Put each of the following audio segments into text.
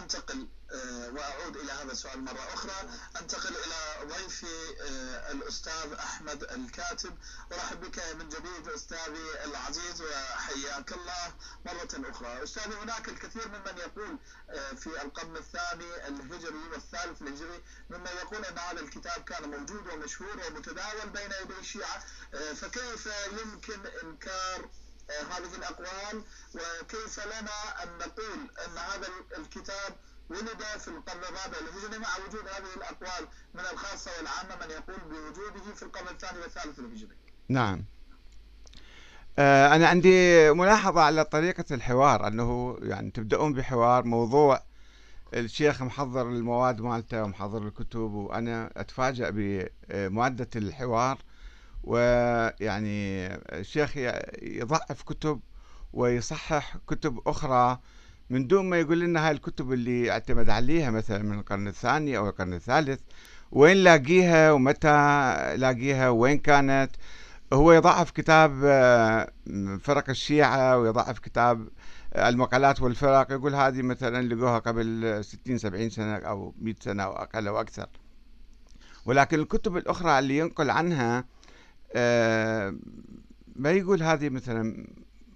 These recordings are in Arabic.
أنتقل آه، وأعود إلى هذا السؤال مرة أخرى. أنتقل إلى ضيفي آه، الأستاذ أحمد الكاتب. أرحب بك من جديد أستاذي العزيز وحياك الله مرة أخرى. أستاذي هناك الكثير ممن يقول آه، في القرن الثاني الهجري والثالث الهجري ممن يقول أن هذا الكتاب كان موجود ومشهور ومتداول بين يدي الشيعة. فكيف يمكن إنكار هذه الأقوال وكيف لنا أن نقول أن هذا الكتاب ولد في القرن الرابع الهجري مع وجود هذه الأقوال من الخاصة والعامة من يقول بوجوده في القرن الثاني والثالث الهجري نعم. آه، أنا عندي ملاحظة على طريقة الحوار أنه يعني تبدأون بحوار موضوع الشيخ محضر المواد مالته ومحضر الكتب وأنا أتفاجأ بمادة الحوار ويعني الشيخ يضعف كتب ويصحح كتب أخرى من دون ما يقول لنا هاي الكتب اللي اعتمد عليها مثلا من القرن الثاني أو القرن الثالث وين لاقيها ومتى لاقيها وين كانت. هو يضعف كتاب آه، فرق الشيعة ويضعف كتاب آه، المقالات والفرق يقول هذه مثلا لقوها قبل 60 70 سنة أو 100 سنة أو أقل أو أكثر. ولكن الكتب الأخرى اللي ينقل عنها ما يقول هذه مثلا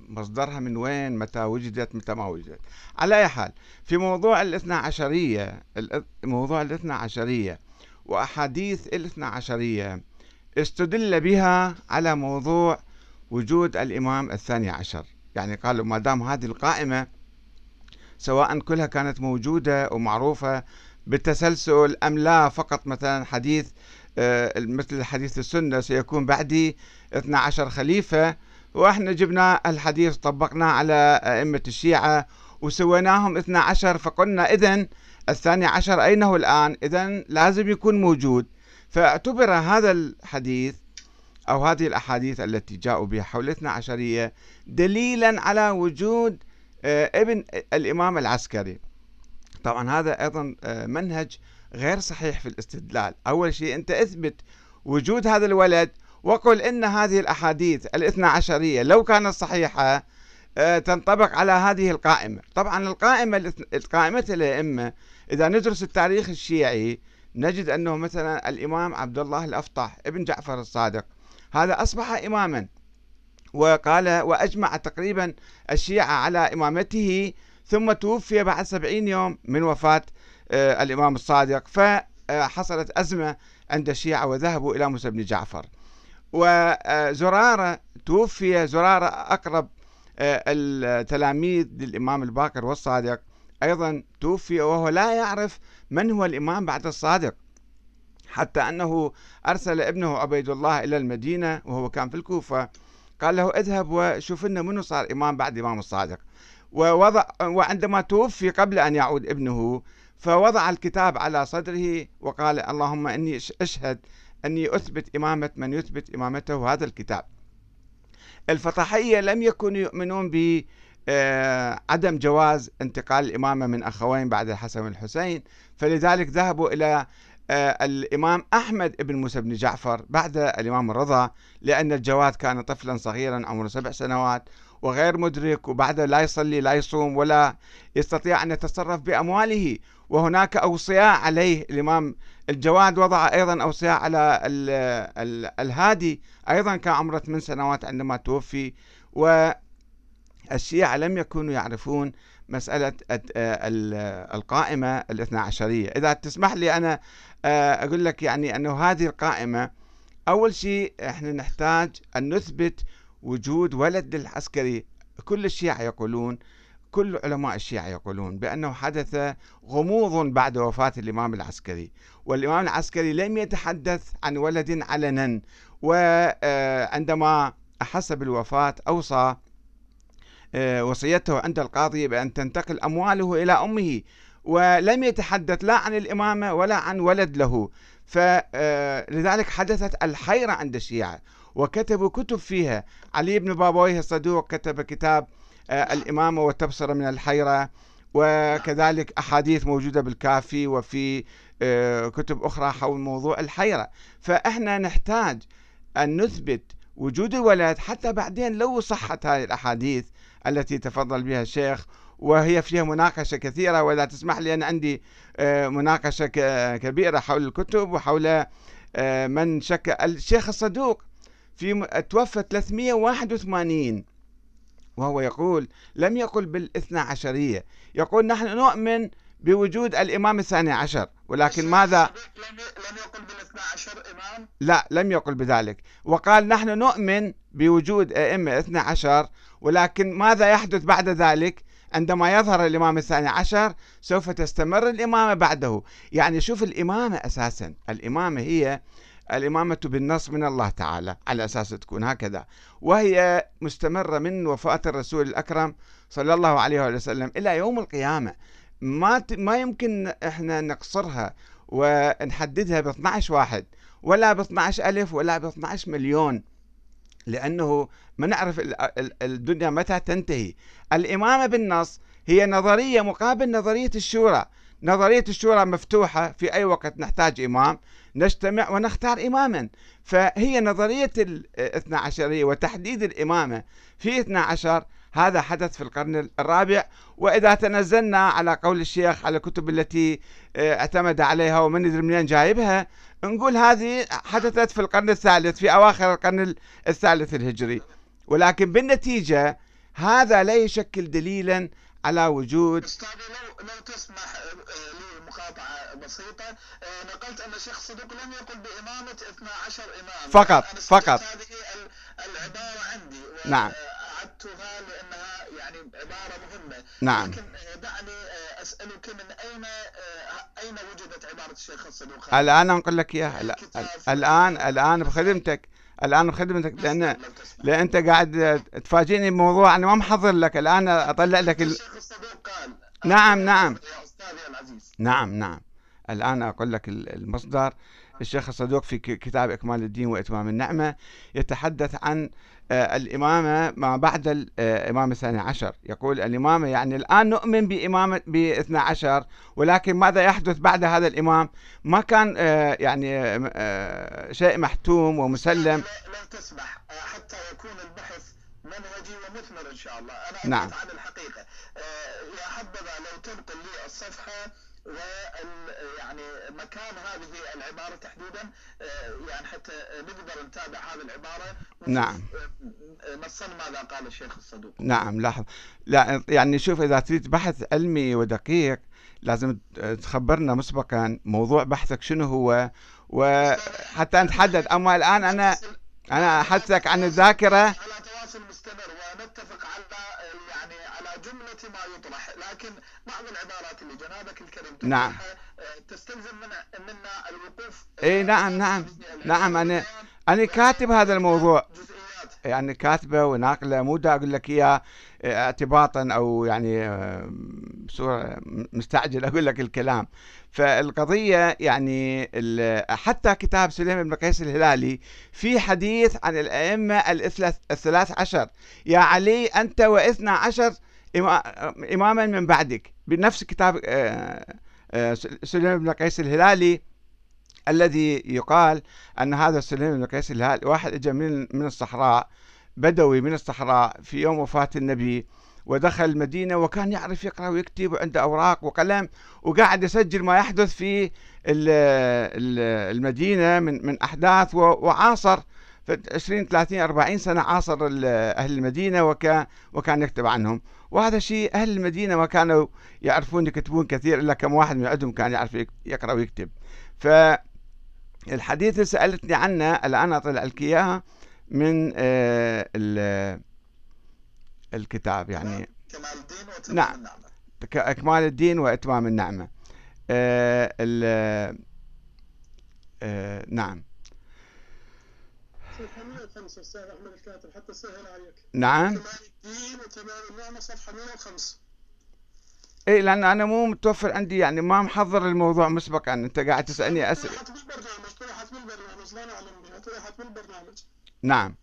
مصدرها من وين متى وجدت متى ما وجدت. على أي حال في موضوع الاثنى عشرية موضوع الاثنى عشرية وأحاديث الاثنى عشرية استدل بها على موضوع وجود الإمام الثاني عشر. يعني قالوا ما دام هذه القائمة سواء كلها كانت موجودة ومعروفة بالتسلسل أم لا فقط مثلا حديث آه، مثل حديث السنة سيكون بعدي 12 خليفة وإحنا جبنا الحديث طبقناه على أئمة الشيعة وسويناهم 12 فقلنا إذا الثاني عشر أين هو الآن؟ إذا لازم يكون موجود. فاعتبر هذا الحديث أو هذه الأحاديث التي جاءوا بها حول الاثنى عشرية دليلا على وجود آه، ابن الإمام العسكري. طبعا هذا أيضا آه، منهج غير صحيح في الاستدلال. أول شيء أنت اثبت وجود هذا الولد وقل إن هذه الأحاديث الاثنى عشرية لو كانت صحيحة آه، تنطبق على هذه القائمة. طبعا القائمة القائمة الأئمة إذا ندرس التاريخ الشيعي نجد أنه مثلا الإمام عبد الله الأفطح ابن جعفر الصادق هذا أصبح إماما وقال وأجمع تقريبا الشيعة على إمامته ثم توفي بعد سبعين يوم من وفاة الإمام الصادق. فحصلت أزمة عند الشيعة وذهبوا إلى موسى بن جعفر. وزرارة توفي زرارة أقرب آه، التلاميذ للإمام الباقر والصادق. أيضا توفي وهو لا يعرف من هو الإمام بعد الصادق حتى أنه أرسل ابنه عبيد الله إلى المدينة وهو كان في الكوفة. قال له اذهب وشوف لنا منو صار إمام بعد إمام الصادق. ووضع وعندما توفي قبل أن يعود ابنه فوضع الكتاب على صدره وقال اللهم إني أشهد أني أثبت إمامة من يثبت إمامته هذا الكتاب. الفطحية لم يكونوا يؤمنون ب آه، عدم جواز انتقال الإمامة من أخوين بعد الحسن والحسين فلذلك ذهبوا إلى آه، الإمام أحمد بن موسى بن جعفر بعد الإمام الرضا لأن الجواد كان طفلا صغيرا عمره سبع سنوات وغير مدرك وبعد لا يصلي لا يصوم ولا يستطيع أن يتصرف بأمواله. وهناك أوصياء عليه. الإمام الجواد وضع أيضا أوصياء على ال ال الهادي أيضا كان عمره 8 سنوات عندما توفي. والشيعة لم يكونوا يعرفون مسألة القائمة الاثنى عشرية. إذا تسمح لي أنا آه، أقول لك يعني أنه هذه القائمة أول شيء إحنا نحتاج أن نثبت وجود ولد للعسكري. كل الشيعة يقولون كل علماء الشيعة يقولون بأنه حدث غموض بعد وفاة الإمام العسكري والإمام العسكري لم يتحدث عن ولد علنا وعندما أحس بالوفاة أوصى آه، وصيته عند القاضي بأن تنتقل أمواله إلى أمه ولم يتحدث لا عن الإمامة ولا عن ولد له. فلذلك حدثت الحيرة عند الشيعة وكتبوا كتب فيها. علي بن بابويه الصدوق كتب كتاب آه، الإمامة والتبصرة من الحيرة وكذلك أحاديث موجودة بالكافي وفي آه، كتب أخرى حول موضوع الحيرة. فإحنا نحتاج أن نثبت وجود الولد حتى بعدين لو صحت هذه الأحاديث التي تفضل بها الشيخ وهي فيها مناقشة كثيرة وإذا تسمح لي أنا عندي آه، مناقشة كبيرة حول الكتب وحول آه، من شك الشيخ الصدوق في توفى 381 وهو يقول لم يقل بالاثنى عشرية. يقول نحن نؤمن بوجود الإمام الثاني عشر ولكن ماذا؟ لم يقل بالاثنى عشر إمام؟ لا لم يقل بذلك. وقال نحن نؤمن بوجود أئمة اثنى عشر ولكن ماذا يحدث بعد ذلك؟ عندما يظهر الإمام الثاني عشر سوف تستمر الإمامة بعده. يعني شوف الإمامة أساسا. الإمامة هي الإمامة بالنص من الله تعالى على أساس تكون هكذا. وهي مستمرة من وفاة الرسول الأكرم صلى الله عليه وسلم إلى يوم القيامة. ما ما يمكن إحنا نقصرها ونحددها ب 12 واحد ولا ب 12 ألف ولا ب 12 مليون لأنه ما نعرف الدنيا متى تنتهي. الإمامة بالنص هي نظرية مقابل نظرية الشورى. نظرية الشورى مفتوحة في أي وقت نحتاج إمام نجتمع ونختار إماما. فهي نظرية الاثنى عشرية وتحديد الإمامة في اثنى عشر هذا حدث في القرن الرابع. وإذا تنزلنا على قول الشيخ على الكتب التي آه، اعتمد عليها ومن يدري منين جايبها نقول هذه حدثت في القرن الثالث في أواخر القرن الثالث الهجري. ولكن بالنتيجة هذا لا يشكل دليلا على وجود استاذي لو لو تسمح آه، لي مقاطعة بسيطة. آه، نقلت أن الشيخ صدوق لم يقل بإمامة 12 امام فقط فقط. هذه العبارة عندي نعم. أعدتها لأنها يعني عبارة مهمة. نعم. لكن دعني أسألك من أين أين وجدت عبارة الشيخ الصدوق؟ الآن أقول لك إياها. الآن الآن بخدمتك الآن بخدمتك لأن لأن أنت قاعد تفاجئني بموضوع أنا ما محضر لك. الآن أطلع لك ال... الشيخ الصدوق قال نعم نعم. نعم نعم. الآن أقول لك المصدر. الشيخ الصدوق في كتاب إكمال الدين وإتمام النعمة يتحدث عن آه، الإمامة ما بعد الإمام الثاني عشر. يقول الإمامة يعني الآن نؤمن بإمامة بإثنى عشر ولكن ماذا يحدث بعد هذا الإمام؟ ما كان آه، يعني آه، شيء محتوم ومسلم. لن تسمح. حتى يكون البحث منهجي ومثمر إن شاء الله. أنا نعم. عن الحقيقة. يا حبذا لو تنقل لي الصفحة يعني مكان هذه العبارة تحديدا آه، يعني حتى نقدر نتابع هذه العبارة نعم. نصا ماذا قال الشيخ الصدوق. نعم لاحظ. لا يعني شوف إذا تريد بحث علمي ودقيق لازم تخبرنا مسبقا موضوع بحثك شنو هو وحتى نتحدد أما الآن أنا أنا أحدثك عن الذاكرة. على تواصل مستمر ونتفق على جملة ما يطرح لكن بعض العبارات اللي جنابك الكريم نعم. آه، تستلزم منا منا الوقوف اي نعم نعم. نعم أنا أنا كاتب هذا الموضوع. يعني كاتبة وناقلة مو دا أقول لك اياه اعتباطا أو يعني آه، بصوره مستعجل أقول لك الكلام. فالقضية يعني حتى كتاب سليم بن قيس الهلالي في حديث عن الأئمة الثلاث عشر. يا علي أنت وإثنى عشر إماما من بعدك. بنفس كتاب آه، آه، سليم بن قيس الهلالي الذي يقال أن هذا سليم بن قيس الهلالي واحد اجى من من الصحراء بدوي من الصحراء في يوم وفاة النبي ودخل المدينة وكان يعرف يقرأ ويكتب وعنده أوراق وقلم وقاعد يسجل ما يحدث في المدينة من من أحداث وعاصر في 20 30 40 سنة عاصر أهل المدينة وكان وكان يكتب عنهم. وهذا شيء أهل المدينة ما كانوا يعرفون يكتبون كثير إلا كم واحد من عندهم كان يعرف يقرأ ويكتب. فالحديث اللي سألتني عنه الآن أطلع لك إياها من آه، الكتاب يعني. كمال الدين وإتمام نعم. النعمة. كمال الدين وإتمام النعمة. آه آه نعم. 105 أستاذ أحمد الكاتب حتى سهل عليك. نعم. كمال الدين وتمام النعمة صفحة 105 اي لأن أنا مو متوفر عندي يعني ما محضر الموضوع مسبقا. أنت قاعد تسألني أسئلة. طرحت بالبرنامج طرحت بالبرنامج لا نعلم بها طرحت بالبرنامج نعم.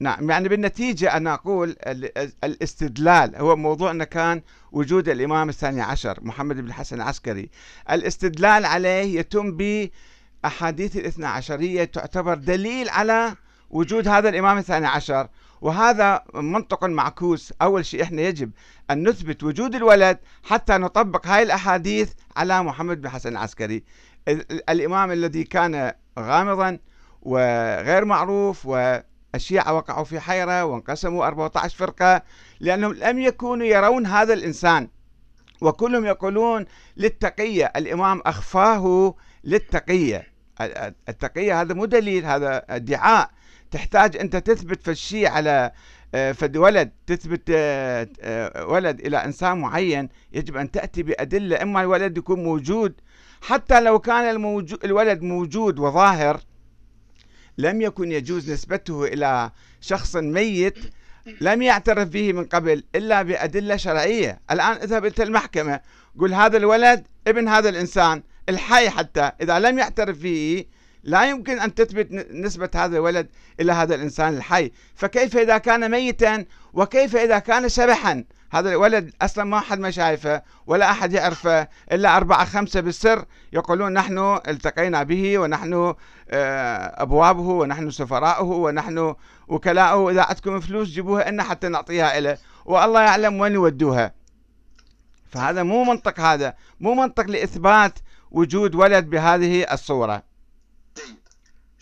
نعم. يعني بالنتيجة أنا أقول الاستدلال هو موضوعنا كان وجود الإمام الثاني عشر محمد بن الحسن العسكري. الاستدلال عليه يتم بأحاديث الاثنى عشرية تعتبر دليل على وجود هذا الإمام الثاني عشر وهذا منطق معكوس. أول شيء إحنا يجب أن نثبت وجود الولد حتى نطبق هاي الأحاديث على محمد بن حسن العسكري. الإمام الذي كان غامضا وغير معروف والشيعة وقعوا في حيرة وانقسموا 14 فرقة لأنهم لم يكونوا يرون هذا الإنسان. وكلهم يقولون للتقية الإمام أخفاه للتقية. التقية هذا مو دليل هذا ادعاء تحتاج أنت تثبت الشيء على آه، فد ولد تثبت آه، آه، ولد إلى إنسان معين يجب أن تأتي بأدلة إما الولد يكون موجود. حتى لو كان الموجود الولد موجود وظاهر لم يكن يجوز نسبته إلى شخص ميت لم يعترف به من قبل إلا بأدلة شرعية. الآن اذهب إلى المحكمة قل هذا الولد ابن هذا الإنسان الحي حتى. إذا لم يعترف به لا يمكن أن تثبت نسبة هذا الولد إلى هذا الإنسان الحي. فكيف إذا كان ميتا؟ وكيف إذا كان شبحا؟ هذا الولد أصلا ما أحد ما شايفه ولا أحد يعرفه إلا أربعة خمسة بالسر يقولون نحن التقينا به ونحن آه، أبوابه ونحن سفراؤه ونحن وكلاؤه. إذا عندكم فلوس جيبوها لنا حتى نعطيها له والله يعلم وين يودوها. فهذا مو منطق هذا مو منطق لإثبات وجود ولد بهذه الصورة.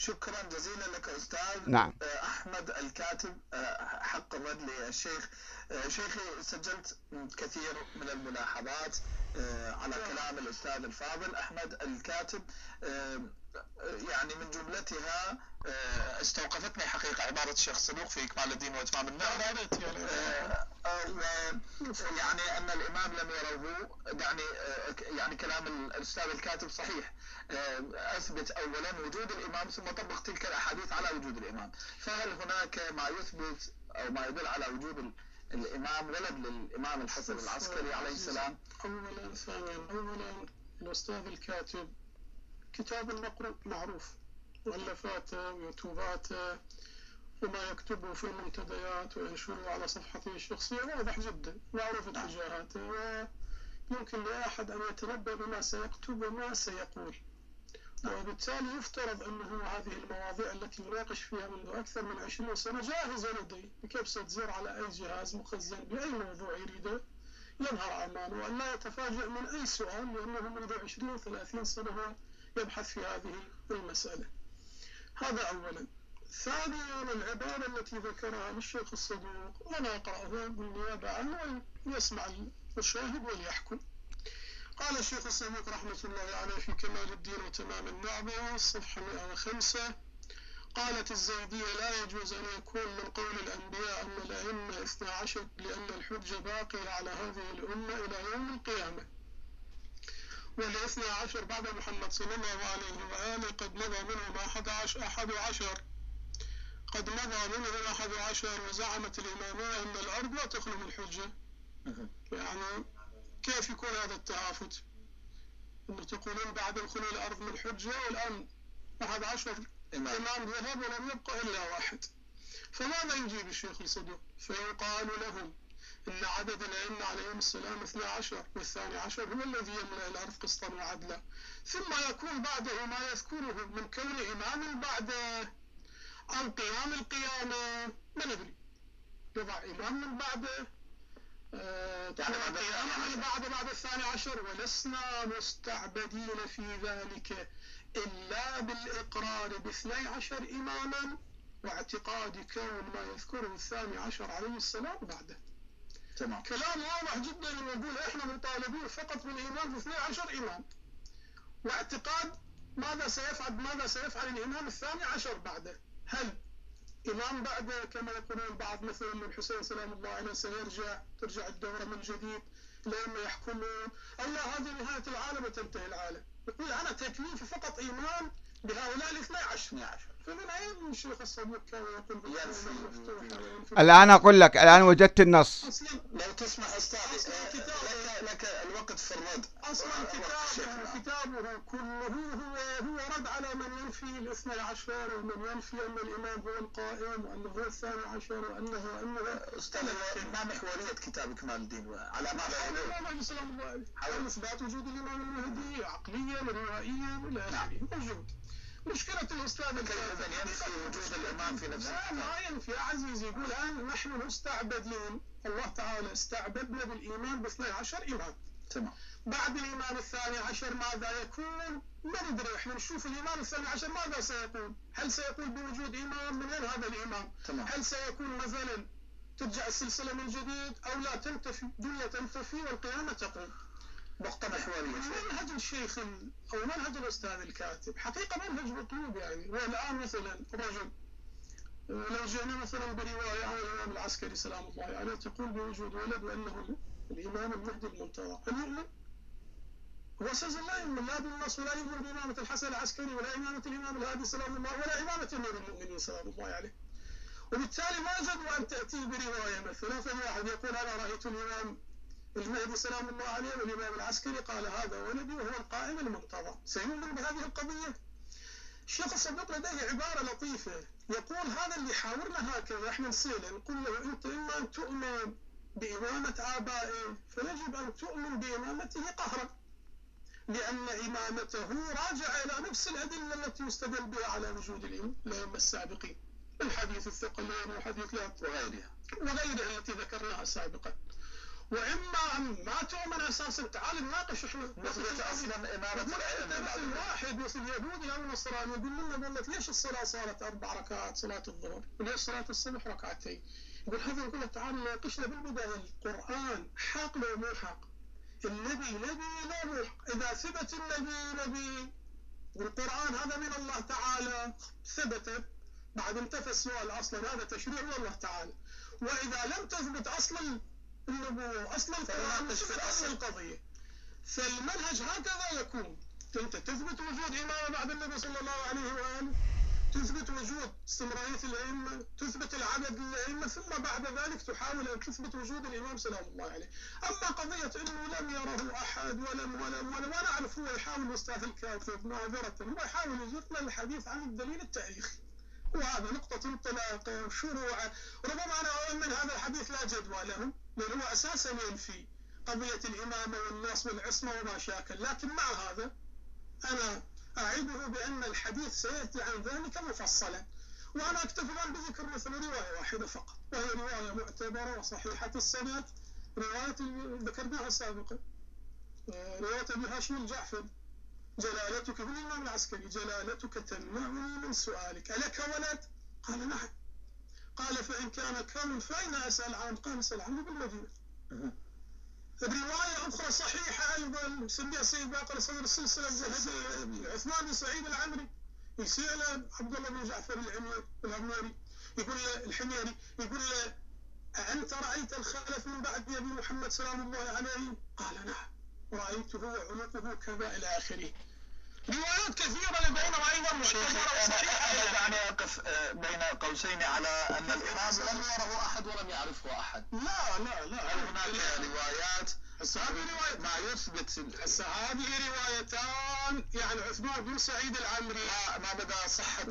شكرا جزيلا لك أستاذ. نعم. أحمد الكاتب. آه، حق الرد للشيخ آه، شيخي سجلت كثير من الملاحظات آه، على كلام الأستاذ الفاضل أحمد الكاتب. يعني من جملتها استوقفتني حقيقة عبارة الشيخ صدوق في إكمال الدين وإتمام النعمة يعني. أن الإمام لم يروه يعني يعني كلام الأستاذ الكاتب صحيح. أثبت أولا وجود الإمام ثم طبق تلك الأحاديث على وجود الإمام. فهل هناك ما يثبت أو ما يدل على وجود الإمام ولد للإمام الحسن العسكري عليه السلام. أولا ثانيا أولا الأستاذ الكاتب كتاب المقروء معروف. مؤلفاته ويوتيوباته وما يكتبه في المنتديات وينشره على صفحته الشخصية واضح جدا معروف اتجاهاته ويمكن لأحد أن يتنبأ بما سيكتب وما سيقول. وبالتالي يفترض أنه هذه المواضيع التي يناقش فيها منذ أكثر من 20 سنة جاهزة لديه بكبسة زر على أي جهاز مخزن بأي موضوع يريده؟ يظهر أمامه وأن لا يتفاجأ من أي سؤال لأنه منذ 20 30 سنة يبحث في هذه المسألة. هذا أولا. ثانيا العبارة التي ذكرها الشيخ الصدوق وأنا أقرأها بالنيابة عنه ويسمع المشاهد وليحكم. قال الشيخ الصدوق رحمة الله عليه في كمال الدين وتمام النعمة الصفحة 105 قالت الزيدية لا يجوز أن يكون من قول الأنبياء أن الأئمة 12 لأن الحجة باقية على هذه الأمة إلى يوم القيامة. والاثنى عشر بعد محمد صلى الله عليه وآله قد مضى منهم أحد عشر, أحد عشر. قد مضى منهم أحد عشر وزعمت الإمامية أن الأرض لا تخلو من حجة يعني كيف يكون هذا التهافت أنه تقولون بعد دخول الأرض من حجة والآن أحد عشر إمام. ذهب ولم يبقى إلا واحد. فماذا يجيب الشيخ الصدوق؟ فيقال لهم إن عدد الأئمة عليهم السلام 12 والثاني عشر هو الذي يملأ الأرض قسطا وعدلا. ثم يكون بعده ما يذكره من كون إمام بعد عن قيام القيامة. ما ندري. يضع إمام من بعده يعني بعد بعد الثاني عشر ولسنا مستعبدين في ذلك إلا بالإقرار باثني عشر إماما واعتقاد كون ما يذكره الثاني عشر عليه السلام بعده. تمام. كلام واضح جدا يقول إحنا مطالبين فقط بالإيمان ب 12 إمام. واعتقاد ماذا سيفعل ماذا سيفعل الإمام الثاني عشر بعده؟ هل إمام بعده كما يقولون البعض مثلا الحسين سلام الله عليه سيرجع ترجع الدورة من جديد لما يحكمون. الله هذه نهاية العالم وتنتهي العالم. يقول أنا تكليفي فقط إيمان بهؤلاء الاثني عشر. الآن أقول لك الآن وجدت النص. أصلا لو تسمح أستاذ لك, لك الوقت في الرد. أصلا كتابه كتابه كله هو هو رد على من ينفي الاثني عشر ومن ينفي أن الإمام هو القائم وأنه هو الثاني عشر وأنه أنه أستاذ ما محورية كتاب كمال الدين؟ وعلى ما حول. إثبات وجود الإمام المهدي عقليا روائيا إلى آخره. موجود. مشكلة الأستاذ كيف ينفي وجود الإمام في نفس لا ما ينفي. يا عزيزي يقول الآن نحن مستعبدين. الله تعالى استعبدنا بالإيمان باثني عشر إمام. تمام. بعد الإمام الثاني عشر ماذا يكون؟ ما ندري. إحنا نشوف الإمام الثاني عشر ماذا سيقول؟ هل سيقول بوجود إمام من وين هذا الإمام؟ تمام. هل سيكون مثلا ترجع السلسلة من جديد أو لا؟ تنتفي. الدنيا تنتفي والقيامة تقوم. نقطة محورية شوي. منهج الشيخ ال- أو منهج الأستاذ الكاتب حقيقة منهج مطلوب يعني والآن مثلا رجل لو جئنا مثلا برواية عن الإمام العسكري سلام الله عليه تقول بوجود ولد وأنه الإمام المهدي المنتظر هل يؤمن؟ هو أساسا لا يؤمن لا بالنص ولا يؤمن بإمامة الحسن العسكري ولا إمامة الإمام الهادي سلام الله ولا إمامة أمير المؤمنين سلام الله عليه وبالتالي ما جدوى أن تأتي برواية مثلا فالواحد يقول أنا رأيت الإمام المهدي سلام الله عليه والإمام العسكري قال هذا ولدي وهو القائم المنتظر سيؤمن بهذه القضية؟ الشيخ الصدوق لديه عبارة لطيفة يقول هذا اللي حاورنا هكذا إحنا نسأله نقول له أنت إما أن تؤمن بإمامة آبائه فيجب أن تؤمن بإمامته قهرا لأن إمامته راجعة إلى نفس الأدلة التي يستدل بها على وجود الأئمة السابقين. الحديث الثقلين وحديث لا وغيرها. وغيرها التي ذكرناها سابقا. وإما ان ما تؤمن أساسا تعال نناقش إحنا نثبت مثل الأئمة مثل واحد مثل يهودي أو نصراني يقول لنا والله ليش الصلاة صارت أربع ركعات صلاة الظهر؟ وليش صلاة الصبح ركعتين؟ يقول هذا نقول تعال ناقشنا بالبداية. القرآن حق لو مو حق؟ النبي نبي لو مو حق؟ إذا ثبت النبي نبي. والقرآن هذا من الله تعالى. ثبت. بعد انتفى السؤال أصلا. هذا تشريع من الله تعالى. وإذا لم تثبت أصلا النبوه أصلا فيناقش في. اصل القضية. فالمنهج هكذا يكون. انت تثبت وجود امامه بعد النبي صلى الله عليه وآله تثبت وجود استمرارية الأئمة تثبت العدد للأئمة ثم بعد ذلك تحاول أن تثبت وجود الإمام سلام الله عليه. أما قضية أنه لم يره أحد ولم ولم ولم وأنا أعرف هو يحاول الأستاذ الكاتب معذرة. هو يحاول يجرنا الحديث عن الدليل التاريخي. وهذا نقطة انطلاق شروع. ربما أنا أؤمن هذا الحديث لا جدوى له. لأنه هو أساسا ينفي قضية الإمامة والنص والعصمة وما شاكل لكن مع هذا أنا أعده بأن الحديث سيأتي عن ذلك مفصلا. وأنا أكتفي بذكر مثلا رواية واحدة فقط وهي رواية معتبرة وصحيحة السند. رواية ذكرناها سابقا. رواية أبي هاشم الجعفر جلالتك من الإمام العسكري. جلالتك تمنعني من سؤالك. ألك ولد؟ قال نعم. قال فإن كان كم فأين أسأل عنه؟ قال أسأل عنه بالمدينة. رواية أخرى صحيحة أيضا سميها سيد باقر صدر السلسلة عثمان بن سعيد العمري. يسأل عبد الله بن جعفر العميري يقول له الحميري يقول له أنت رأيت الخلف من بعد أبي محمد سلام الله عليه؟ قال نعم. رأيته وعنقه كذا إلى آخره. روايات كثيرة لدينا أيضا معتبرة وصحيحة أقف بين قوسين على أن الإمام لم يره أحد ولم يعرفه أحد. لا لا لا هل هناك روايات؟ هسه هذه رواية ما يثبت هسه هذه روايتان يعني عثمان بن سعيد العمري. ما ما بدأ صحة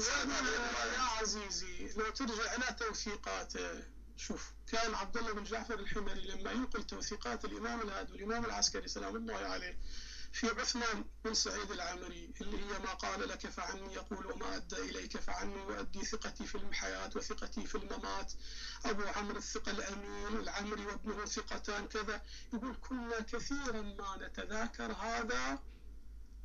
يا عزيزي لو ترجع إلى توثيقاته شوف كان عبد الله بن جعفر الحمري لما ينقل توثيقات الإمام الهادي والإمام العسكري سلام الله عليه في عثمان بن سعيد العمري اللي هي ما قال لك فعني يقول وما أدى إليك فعني وأدي ثقتي في الحياة وثقتي في الممات. أبو عمرو الثقة الأمين العمري وابنه ثقتان كذا. يقول كنا كثيرا ما نتذاكر هذا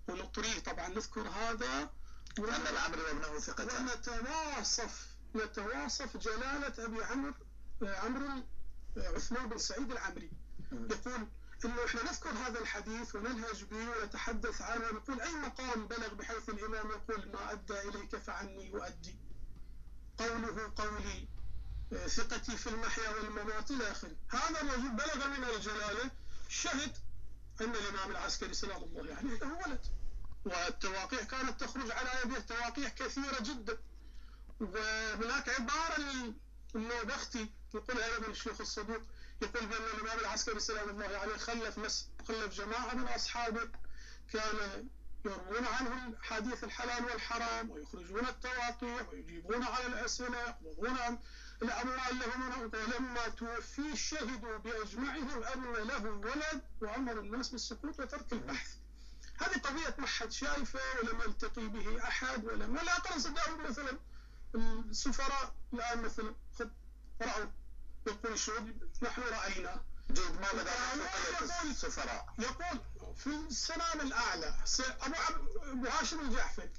ونطريه طبعا نذكر هذا. أن العمري وابنه ثقتان. ونتواصف نتواصف جلالة أبي عمرو عمرو عثمان بن سعيد العمري يقول انه إحنا نذكر هذا الحديث وننهج به ونتحدث عنه ونقول أي مقام بلغ بحيث الإمام يقول ما أدى إليك فعني يؤدي قوله قولي ثقتي في المحيا والممات إلى آخره. هذا الرجل بلغ من الجلالة. شهد أن الإمام العسكري سلام الله عليه له ولد. والتواقيع كانت تخرج على يده تواقيع كثيرة جدا. وهناك عبارة للنوبختي يقولها أيضا الشيخ الصدوق يقول بان الإمام العسكري سلام الله عليه خلف مس خلف جماعة من أصحابه كان يروون عنهم حديث الحلال والحرام ويخرجون التواقيع ويجيبون على الاسئله يقبضون عن الأموال لهم ولما توفي شهدوا بأجمعهم ان له ولد وأمر الناس بالسكوت وترك البحث. هذه قضية ما حد شايفه ولا ملتقي به أحد ولا أقل صدقوا مثلا السفراء الآن مثلا خذ يقول الشهود نحن رأينا جيد ما مدى السفراء. يقول في السلام الأعلى أبو أبو هاشم الجعفري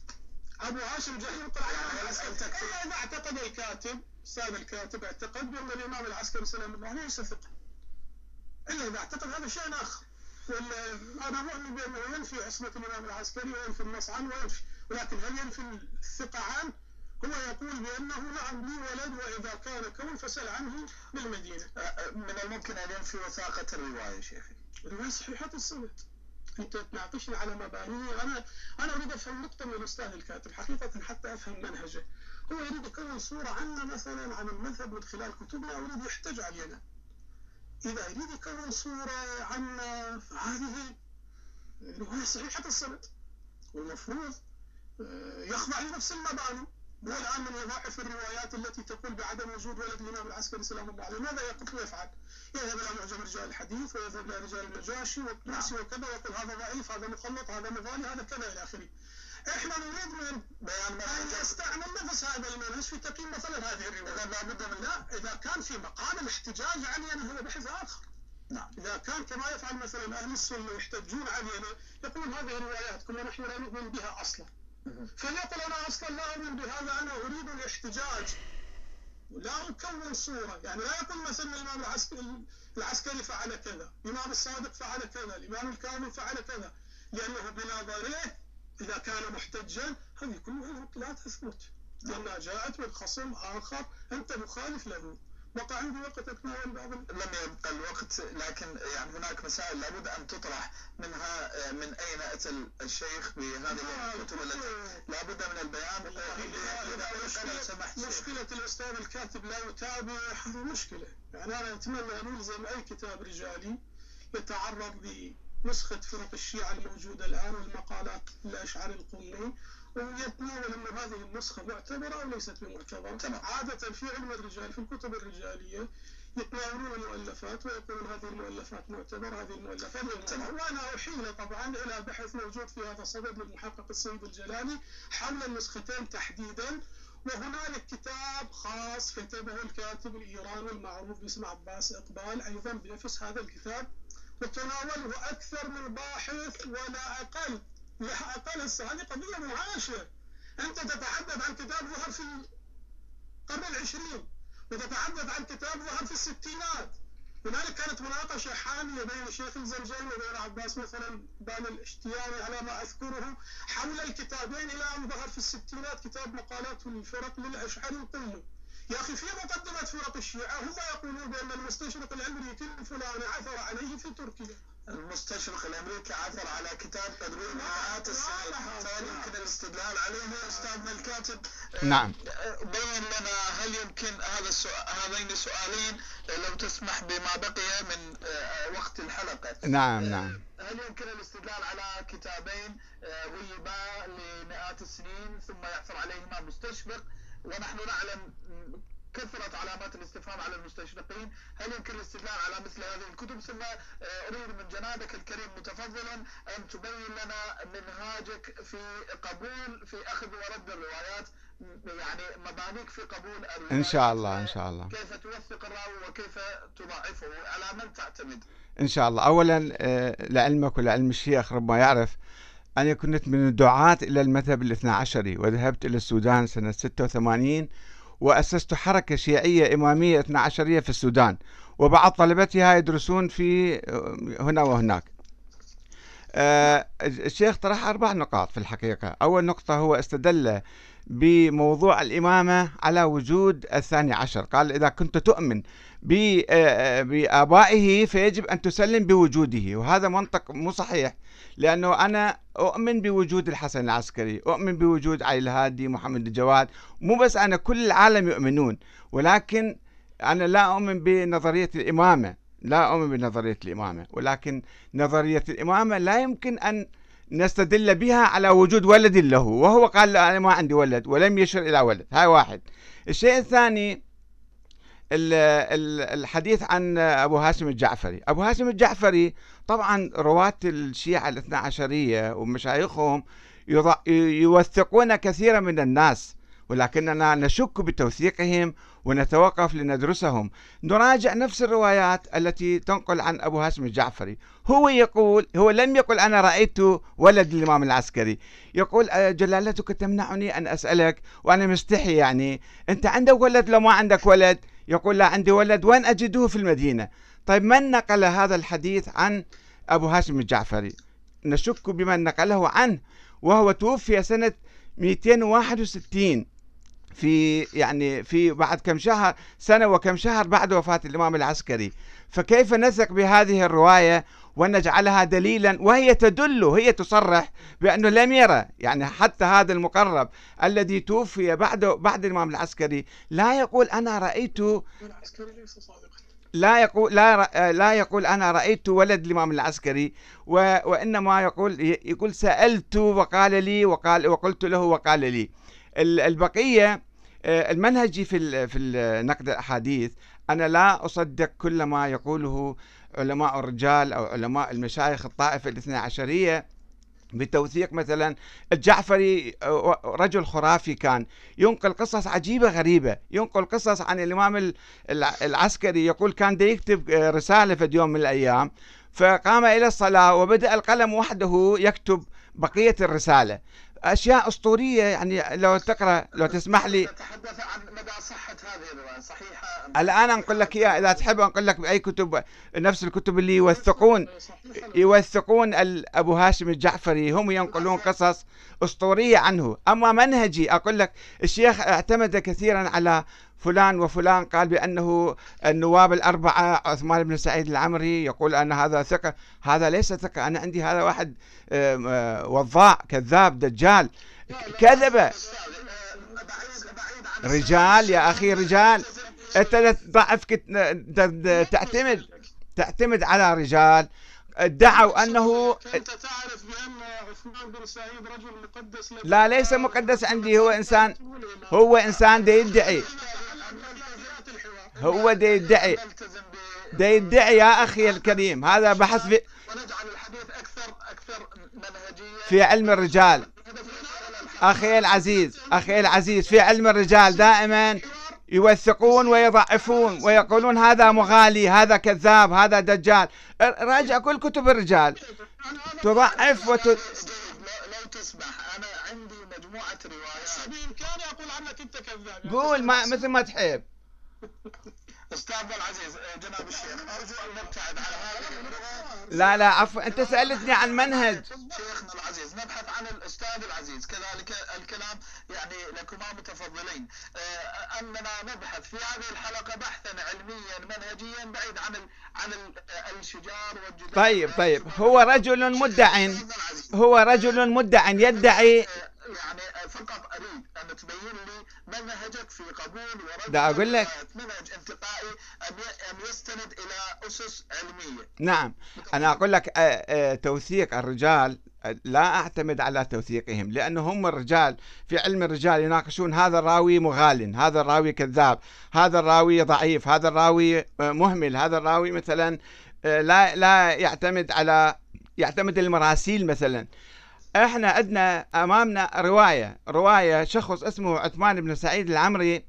أبو هاشم الجعفري يقول إلا إذا اعتقد الكاتب أستاذ الكاتب اعتقد بأن الإمام العسكري سلام الله عليه ليس ثقه إلا إذا اعتقد هذا شيء آخر. ولا أنا مؤمن بأنه ينفي عصمة الإمام العسكري وينفي النص عنه وينفي ولكن هل ينفي الثقة عنه؟ هو يقول بأنه نعم لي ولد وإذا كان كون فسأل عنه بالمدينة. من الممكن أن ينفي وثاقة الرواية شيخي. الرواية صحيحة السند أنت تناقشني على مبانيه. أنا أنا أريد أفهم نقطة من الأستاذ الكاتب حقيقة حتى أفهم منهجه. هو يريد يكون صورة عنا مثلا عن المذهب من خلال كتبنا أريد يحتج علينا. إذا يريد يكون صورة عنا فهذه رواية صحيحة السند والمفروض يخضع لنفس المباني. هو الآن من يضاعف الروايات التي تقول بعدم وجود ولد الإمام العسكري سلام الله عليه. ماذا يقول؟ ويفعل؟ يذهب إلى معجم رجال الحديث ويذهب إلى رجال النجاشي والطوسي وكذا ويقول هذا ضعيف هذا مخلط هذا مغالي هذا كذا إلى آخره. إحنا نريد من بيان أن يستعمل نفس هذا المنهج في تقييم مثلا هذه الرواية؟ إذا لابد من لا إذا كان في مقام الاحتجاج علينا هو بحث آخر. نعم. إذا كان كما يفعل مثلا أهل السنة يحتجون علينا يقولون هذه الروايات كنا نحن لا نؤمن بها أصلا. فليقل أنا أصلا لا أؤمن بهذا أنا أريد الاحتجاج. لا أكون صورة. يعني لا يقول مثلا الإمام العسكري, العسكري فعل كذا الإمام الصادق فعل كذا الإمام الكاظم فعل كذا. لأنه بنظره إذا كان محتجا هذه كلها لا تثبت لأنها جاءت من خصم آخر أنت مخالف له. عندي وقت اتناول بعض لم يبقى الوقت لكن يعني هناك مسائل لابد أن تطرح منها من أين أتى الشيخ بهذه الكتب التي لابد من البيان؟ مشكلة, مشكلة الأستاذ الكاتب لا يتابع هذه مشكلة. يعني أنا أتمنى أن ألزم أي كتاب رجالي يتعرض لنسخة فرق الشيعة الموجودة الآن والمقالات الاشعري القمي ويتناول أن هذه النسخة معتبرة أو ليست بمعتبرة تمام. عادة في علم الرجال في الكتب الرجالية يتناولون المؤلفات ويقولون هذه المؤلفات معتبرة هذه المؤلفات تمام. وأنا أحيل طبعا إلى بحث موجود في هذا الصدد للمحقق السيد الجلالي حول النسختين تحديدا. وهنالك كتاب خاص كتبه الكاتب الإيراني المعروف باسم عباس إقبال. أيضا بنفس هذا الكتاب وتناوله أكثر من باحث ولا أقل. لا أقل هذه قضية معاشة أنت تتحدث عن كتاب ظهر في القرن العشرين وتتحدث عن كتاب ظهر في الستينات. هنالك كانت مناقشة حامية بين الشيخ الزرجاني وبين عباس مثلا بان الاشتياني على ما أذكره حول الكتابين إلى أن ظهر في الستينات كتاب مقالات الفرق للأشعري القمي يا أخي في مقدمة فرق الشيعة هم يقولون بأن المستشرق الأمريكي الفلاني عثر عليه في تركيا. المستشرق الأمريكي عثر على كتاب تدوين مئات السنين فهل يمكن الاستدلال عليه استاذنا الكاتب. نعم. بين لنا هل يمكن هذا السؤال هذين السؤالين لو تسمح بما بقي من وقت الحلقة. نعم نعم. هل يمكن الاستدلال على كتابين غيبا لمئات السنين ثم يعثر عليهما مستشرق ونحن نعلم كثرة علامات الاستفهام على المستشرقين. هل يمكن الاستدلال على مثل هذه الكتب؟ ثم أريد من جنابك الكريم متفضلا أن تبين لنا منهاجك في قبول في أخذ ورد الروايات يعني مبانيك في قبول الروايات. إن شاء الله إن شاء الله. كيف توثق الراوي وكيف تضعفه؟ على من تعتمد؟ إن شاء الله. أولا لعلمك ولعلم الشيخ ربما يعرف أنا كنت من الدعاة إلى المذهب الاثنى عشري وذهبت إلى السودان سنة 86 وأسست حركة شيعية إمامية اثنا عشرية في السودان وبعض طلبتها يدرسون في هنا وهناك. الشيخ طرح أربع نقاط في الحقيقة. أول نقطة هو استدل بموضوع الإمامة على وجود الثاني عشر. قال إذا كنت تؤمن بآبائه فيجب أن تسلم بوجوده. وهذا منطق مو صحيح لأنه أنا أؤمن بوجود الحسن العسكري أؤمن بوجود علي الهادي محمد الجواد. مو بس أنا كل العالم يؤمنون ولكن أنا لا أؤمن بنظرية الإمامة. لا أؤمن بنظرية الإمامة ولكن نظرية الإمامة لا يمكن أن نستدل بها على وجود ولد له وهو قال أنا ما عندي ولد ولم يشر إلى ولد. هاي واحد. الشيء الثاني الحديث عن أبو هاشم الجعفري. أبو هاشم الجعفري طبعا رواة الشيعة الاثنى عشرية ومشايخهم يوثقون كثيرا من الناس. ولكننا نشك بتوثيقهم ونتوقف لندرسهم. نراجع نفس الروايات التي تنقل عن أبو هاشم الجعفري. هو يقول هو لم يقل أنا رأيت ولد الإمام العسكري. يقول أه، جلالتك تمنعني أن أسألك وأنا مستحي يعني. أنت عندك ولد لو ما عندك ولد؟ يقول لا عندي ولد. وين أجده في المدينة؟ طيب من نقل هذا الحديث عن أبو هاشم الجعفري؟ نشك بمن نقله عنه وهو توفي سنة 261 في يعني في بعد كم شهر سنة وكم شهر بعد وفاة الإمام العسكري. فكيف نثق بهذه الرواية ونجعلها دليلا؟ وهي تدل هي تصرح بأنه لم يرى. يعني حتى هذا المقرب الذي توفي بعد بعد الإمام العسكري لا يقول أنا رأيت العسكري ليس صادقا لا يقول لا لا يقول أنا رأيت ولد الإمام العسكري. وإنما يقول يقول سألت وقال لي وقال وقلت له وقال لي. البقية المنهجي في في نقد الأحاديث أنا لا أصدق كل ما يقوله علماء الرجال أو علماء المشايخ الطائفة الاثنى عشرية بتوثيق مثلا. الجعفري آه، رجل خرافي كان ينقل قصص عجيبة غريبة ينقل قصص عن الإمام العسكري يقول كان دا يكتب آه، رسالة في يوم من الأيام. فقام إلى الصلاة وبدأ القلم وحده يكتب بقية الرسالة. أشياء أسطورية يعني لو تقرأ لو تسمح لي. تتحدث عن مدى صحة هذه الرواية صحيحة الآن انقل لك إياها إذا تحب انقل لك بأي كتب نفس الكتب اللي يوثقون يوثقون أبو هاشم الجعفري هم ينقلون قصص أسطورية عنه. أما منهجي أقول لك الشيخ اعتمد كثيرا على فلان وفلان قال بأنه النواب الأربعة عثمان بن سعيد العمري يقول أن هذا ثقة هذا ليس ثقة أنا عندي هذا واحد آه، وضاع كذاب دجال. كذب. رجال يا أخي رجال. أنت تضعف تعتمد تعتمد على رجال. ادعوا أنه انت تعرف بان عثمان بن سعيد رجل مقدس لا ليس مقدس عندي هو إنسان هو إنسان يدعي هو ده يدعي. ده يدعي يا أخي الكريم. هذا بحث في ونجعل الحديث أكثر أكثر منهجية في علم الرجال. أخي العزيز أخي العزيز في علم الرجال دائما يوثقون ويضعفون ويقولون هذا مغالي هذا كذاب هذا دجال. راجع كل كتب الرجال. تضعف وت... لو تسمح أنا عندي مجموعة روايات. بإمكاني أقول عنك أنت كذاب. قول ما مثل ما تحب. استاذنا العزيز جناب الشيخ أرجو أن نبتعد على هذا لا لا عفوا أنت سألتني عن منهج. شيخنا العزيز نبحث عن الأستاذ العزيز. كذلك الكلام يعني لكما متفضلين. آه، أننا نبحث في هذه الحلقة بحثا علميا منهجيا بعيد عن عن الشجار والجدار. طيب طيب. هو رجل مدع هو رجل مدع يدعي آه، يعني فقط أريد أن تبين لي منهجك في قبول ورد ده أقول لك. منهج انتقائي أن يستند إلى أسس علمية. نعم. أنا أقول لك آه، آه، توثيق الرجال لا أعتمد على توثيقهم لأنه هم الرجال في علم الرجال يناقشون هذا الراوي مغال هذا الراوي كذاب هذا الراوي ضعيف هذا الراوي آه، مهمل هذا الراوي مثلا لا لا يعتمد على يعتمد المراسيل مثلا. إحنا عندنا امامنا رواية. رواية شخص اسمه عثمان بن سعيد العمري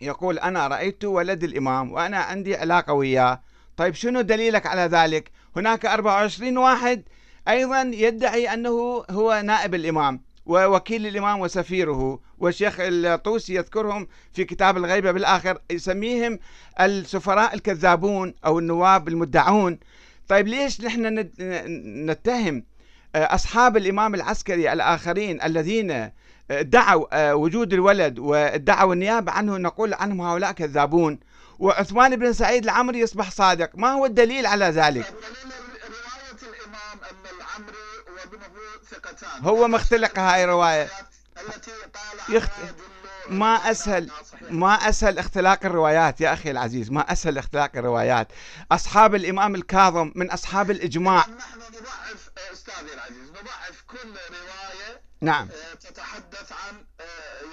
يقول أنا رأيت ولد الإمام وأنا عندي علاقة وياه. طيب شنو دليلك على ذلك؟ هناك 24 واحد أيضا يدعي أنه هو نائب الإمام ووكيل الإمام وسفيره. والشيخ الطوسي يذكرهم في كتاب الغيبة بالآخر يسميهم السفراء الكذابون أو النواب المدعون. طيب ليش نحن نتهم أصحاب الإمام العسكري الآخرين الذين ادعوا آه، وجود الولد وادعوا النيابة عنه نقول عنهم هؤلاء كذابون. وعثمان بن سعيد العمري يصبح صادق. ما هو الدليل على ذلك؟ ثقتان. هو مختلق هاي الرواية التي يخت... ما أسهل ما أسهل اختلاق الروايات يا أخي العزيز. ما أسهل اختلاق الروايات. أصحاب الإمام الكاظم من أصحاب الإجماع. أستاذي العزيز نضعف كل رواية نعم. آه، تتحدث عن آه،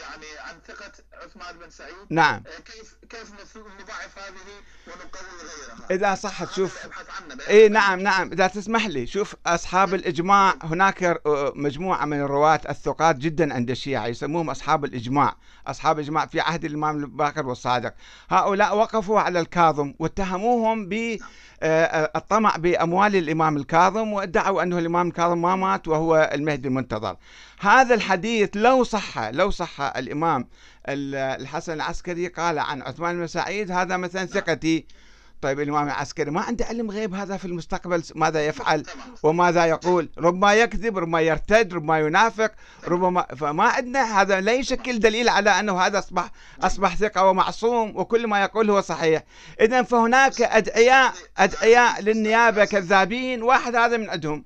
يعني عن ثقة عثمان بن سعيد. نعم. آه، كيف كيف نضعف هذه ونقوي غيرها؟ إذا صحت هذا شوف. اللي أبحث عنه بيان اي التاريخ. نعم نعم. إذا تسمح لي شوف أصحاب الإجماع هناك ر- مجموعة من الرواة الثقات جدا عند الشيعة يسموهم أصحاب الإجماع. أصحاب الإجماع في عهد الإمام الباقر والصادق. هؤلاء وقفوا على الكاظم واتهموهم ب آه، الطمع بأموال الإمام الكاظم وادعوا أنه الإمام الكاظم ما مات وهو المهدي المنتظر. هذا الحديث لو صح لو صح الإمام ال- الحسن العسكري قال عن عثمان بن سعيد هذا مثلا ثقتي. طيب الإمام العسكري ما عنده علم غيب هذا في المستقبل ماذا يفعل تمام. وماذا يقول؟ ربما يكذب ربما يرتد ربما ينافق ربما فما عندنا هذا لا يشكل دليل على أنه هذا أصبح أصبح ثقة ومعصوم وكل ما يقول هو صحيح. إذا فهناك أدعياء أدعياء للنيابة كذابين واحد هذا من عندهم.